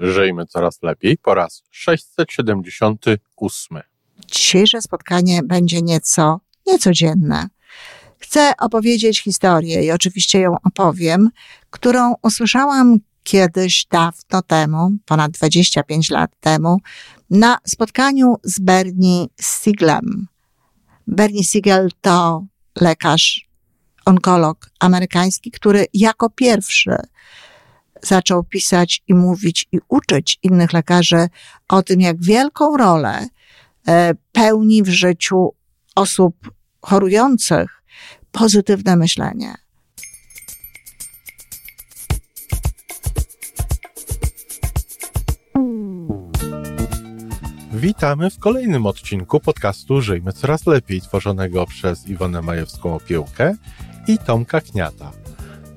Żyjmy coraz lepiej po raz 678. Dzisiejsze spotkanie będzie nieco niecodzienne. Chcę opowiedzieć historię i oczywiście ją opowiem, którą usłyszałam kiedyś dawno temu, ponad 25 lat temu, na spotkaniu z Bernie Sieglem. Bernie Siegel to lekarz, onkolog amerykański, który jako pierwszy zaczął pisać i mówić i uczyć innych lekarzy o tym, jak wielką rolę e, pełni w życiu osób chorujących pozytywne myślenie. Witamy w kolejnym odcinku podcastu Żyjmy Coraz Lepiej, tworzonego przez Iwonę Majewską Opiełkę i Tomka Kniata.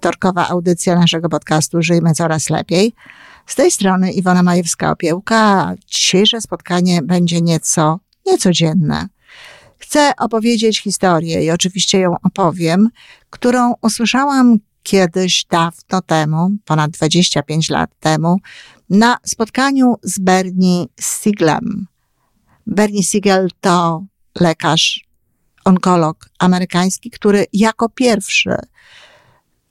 wtorkowa audycja naszego podcastu Żyjmy Coraz Lepiej. Z tej strony Iwona Majewska-Opiełka. Dzisiejsze spotkanie będzie nieco niecodzienne. Chcę opowiedzieć historię i oczywiście ją opowiem, którą usłyszałam kiedyś dawno temu, ponad 25 lat temu, na spotkaniu z Bernie Sieglem. Bernie Siegel to lekarz, onkolog amerykański, który jako pierwszy,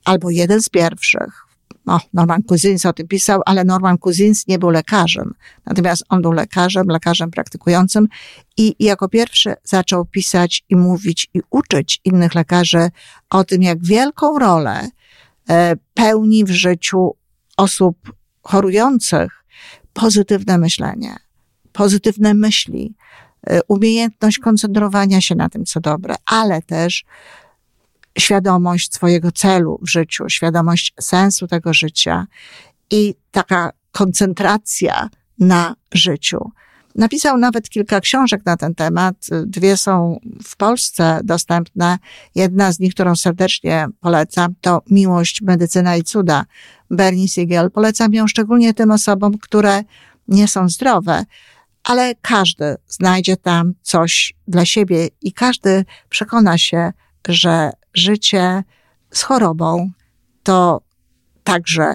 albo jeden z pierwszych, o, Norman Cousins o tym pisał, ale Norman Cousins nie był lekarzem. Natomiast on był lekarzem, lekarzem praktykującym i jako pierwszy zaczął pisać i mówić i uczyć innych lekarzy o tym, jak wielką rolę e, pełni w życiu osób chorujących pozytywne myślenie, pozytywne myśli, e, umiejętność koncentrowania się na tym, co dobre, ale też świadomość swojego celu w życiu, świadomość sensu tego życia i taka koncentracja na życiu. Napisał nawet kilka książek na ten temat. Dwie są w Polsce dostępne. Jedna z nich, którą serdecznie polecam, to Miłość, Medycyna i Cuda. Bernie Siegel. Polecam ją szczególnie tym osobom, które nie są zdrowe, ale każdy znajdzie tam coś dla siebie i każdy przekona się, że życie z chorobą to także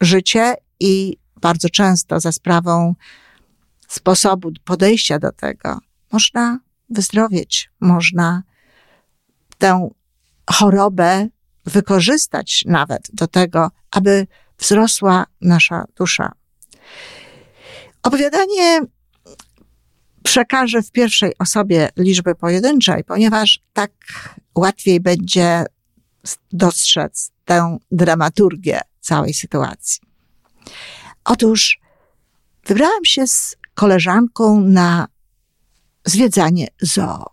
życie i bardzo często za sprawą sposobu podejścia do tego można wyzdrowieć, można tę chorobę wykorzystać nawet do tego, aby wzrosła nasza dusza. Opowiadanie przekażę w pierwszej osobie liczby pojedynczej, ponieważ tak łatwiej będzie dostrzec tę dramaturgię całej sytuacji. Otóż wybrałam się z koleżanką na zwiedzanie zoo.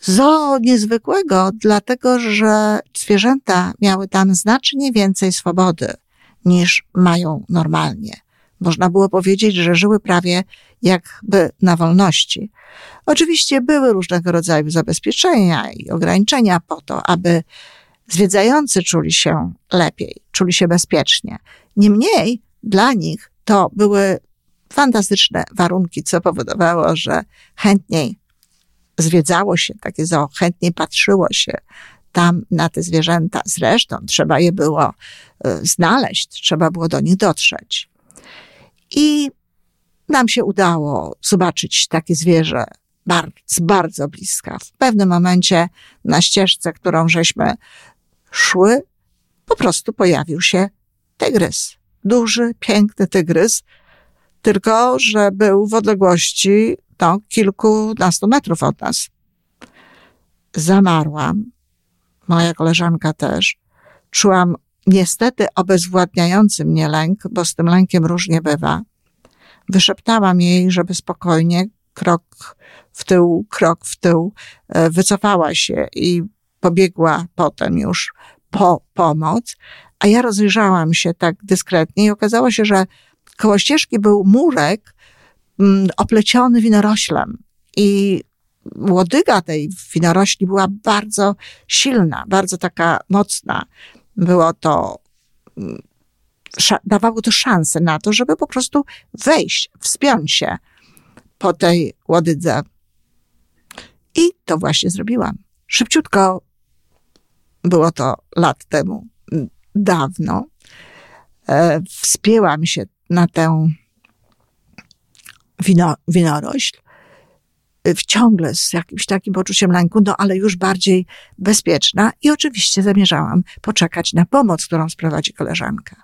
Zoo niezwykłego, dlatego że zwierzęta miały tam znacznie więcej swobody niż mają normalnie. Można było powiedzieć, że żyły prawie jakby na wolności. Oczywiście były różnego rodzaju zabezpieczenia i ograniczenia po to, aby zwiedzający czuli się lepiej, czuli się bezpiecznie. Niemniej dla nich to były fantastyczne warunki, co powodowało, że chętniej zwiedzało się takie zoo, chętniej patrzyło się tam na te zwierzęta. Zresztą trzeba je było e, znaleźć, trzeba było do nich dotrzeć. I nam się udało zobaczyć takie zwierzę bardzo, bardzo bliska. W pewnym momencie na ścieżce, którą żeśmy szły, po prostu pojawił się tygrys. Duży, piękny tygrys, tylko że był w odległości no, kilkunastu metrów od nas. Zamarłam, moja koleżanka też. Czułam niestety obezwładniający mnie lęk, bo z tym lękiem różnie bywa. Wyszeptałam jej, żeby spokojnie, krok w tył, krok w tył, e, wycofała się i pobiegła potem już po pomoc, a ja rozejrzałam się tak dyskretnie i okazało się, że Koło ścieżki był murek mm, opleciony winoroślem i łodyga tej winorośli była bardzo silna, bardzo taka mocna. Było to, mm, dawało to szansę na to, żeby po prostu wejść, wspiąć się po tej łodydze. I to właśnie zrobiłam. Szybciutko było to lat temu, dawno. E, wspięłam się na tę wino, winorośl, e, ciągle z jakimś takim poczuciem lęku, no ale już bardziej bezpieczna i oczywiście zamierzałam poczekać na pomoc, którą sprowadzi koleżanka.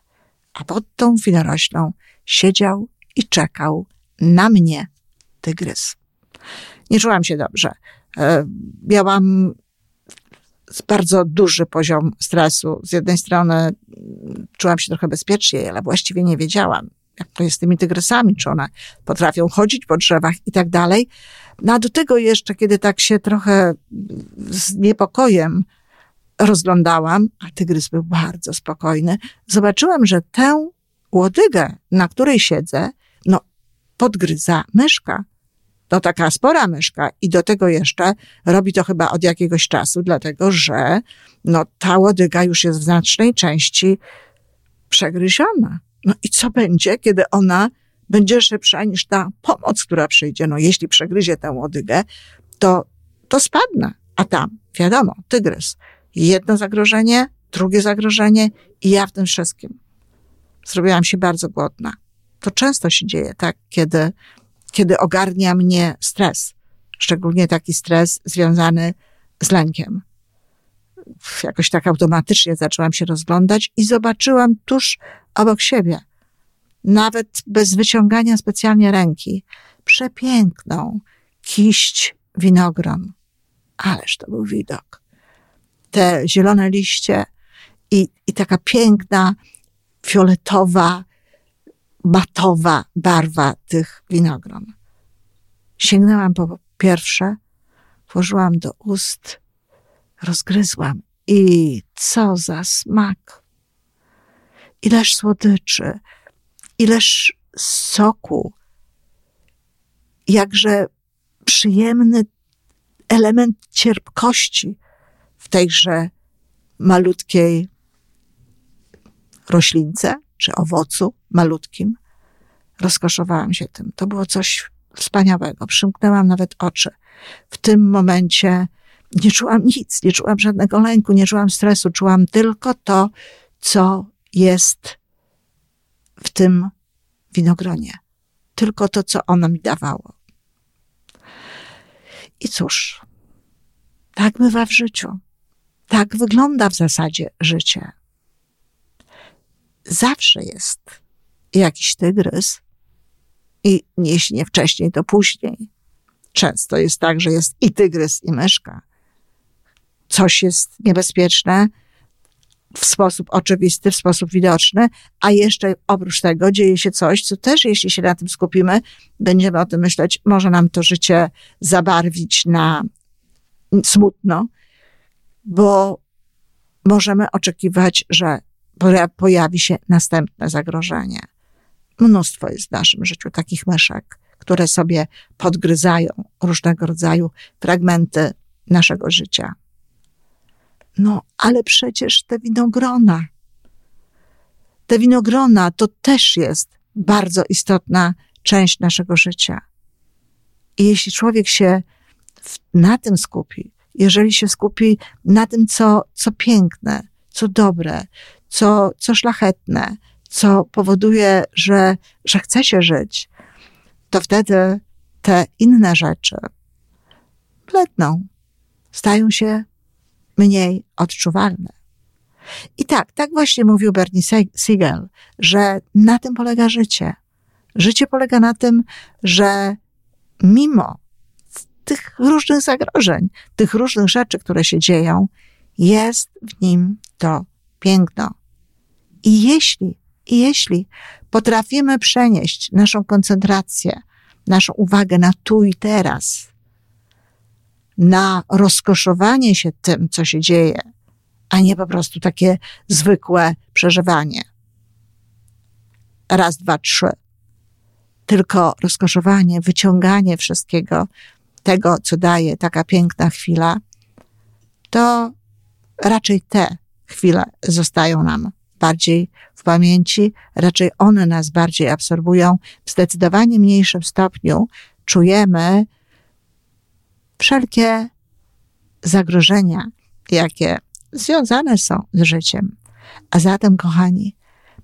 A pod tą winoroślą siedział i czekał na mnie tygrys. Nie czułam się dobrze. E, miałam bardzo duży poziom stresu. Z jednej strony czułam się trochę bezpiecznie, ale właściwie nie wiedziałam, jak to jest z tymi tygrysami, czy one potrafią chodzić po drzewach i tak dalej. No a do tego jeszcze, kiedy tak się trochę z niepokojem rozglądałam, a tygrys był bardzo spokojny, zobaczyłam, że tę łodygę, na której siedzę, no, podgryza myszka to taka spora myszka i do tego jeszcze robi to chyba od jakiegoś czasu, dlatego że no, ta łodyga już jest w znacznej części przegryziona. No i co będzie, kiedy ona będzie szybsza niż ta pomoc, która przyjdzie? No jeśli przegryzie tę łodygę, to, to spadnę. A tam, wiadomo, tygrys. Jedno zagrożenie, drugie zagrożenie i ja w tym wszystkim. Zrobiłam się bardzo głodna. To często się dzieje, tak, kiedy kiedy ogarnia mnie stres, szczególnie taki stres związany z lękiem. Jakoś tak automatycznie zaczęłam się rozglądać i zobaczyłam tuż obok siebie, nawet bez wyciągania specjalnie ręki, przepiękną kiść winogron. Ależ to był widok. Te zielone liście i, i taka piękna, fioletowa, matowa barwa tych winogron. Sięgnęłam po pierwsze, włożyłam do ust, rozgryzłam i co za smak! Ileż słodyczy, ileż soku, jakże przyjemny element cierpkości w tejże malutkiej roślince czy owocu malutkim. Rozkoszowałam się tym. To było coś wspaniałego. Przymknęłam nawet oczy. W tym momencie nie czułam nic, nie czułam żadnego lęku, nie czułam stresu, czułam tylko to, co jest w tym winogronie. Tylko to, co ono mi dawało. I cóż, tak bywa w życiu. Tak wygląda w zasadzie życie zawsze jest jakiś tygrys i jeśli nie wcześniej, to później. Często jest tak, że jest i tygrys, i myszka. Coś jest niebezpieczne w sposób oczywisty, w sposób widoczny, a jeszcze oprócz tego dzieje się coś, co też, jeśli się na tym skupimy, będziemy o tym myśleć, może nam to życie zabarwić na smutno, bo możemy oczekiwać, że pojawi się następne zagrożenie. Mnóstwo jest w naszym życiu takich myszek, które sobie podgryzają różnego rodzaju fragmenty naszego życia. No, ale przecież te winogrona, te winogrona to też jest bardzo istotna część naszego życia. I jeśli człowiek się na tym skupi, jeżeli się skupi na tym, co, co piękne, co dobre, co, co szlachetne, co powoduje, że, że chce się żyć, to wtedy te inne rzeczy bledną, stają się mniej odczuwalne. I tak, tak właśnie mówił Bernie Siegel, że na tym polega życie. Życie polega na tym, że mimo tych różnych zagrożeń, tych różnych rzeczy, które się dzieją, jest w nim to piękno. I jeśli, i jeśli potrafimy przenieść naszą koncentrację, naszą uwagę na tu i teraz, na rozkoszowanie się tym, co się dzieje, a nie po prostu takie zwykłe przeżywanie raz, dwa, trzy. Tylko rozkoszowanie, wyciąganie wszystkiego, tego, co daje taka piękna chwila, to raczej te chwile zostają nam bardziej w pamięci, raczej one nas bardziej absorbują. W zdecydowanie mniejszym stopniu czujemy wszelkie zagrożenia, jakie związane są z życiem. A zatem, kochani,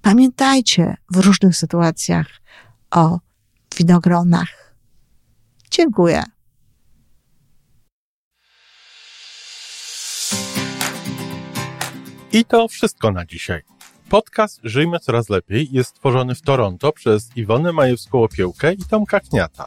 pamiętajcie w różnych sytuacjach o winogronach. Dziękuję. I to wszystko na dzisiaj. Podcast Żyjmy Coraz Lepiej jest stworzony w Toronto przez Iwonę Majewską-Opiełkę i Tomka Kniata.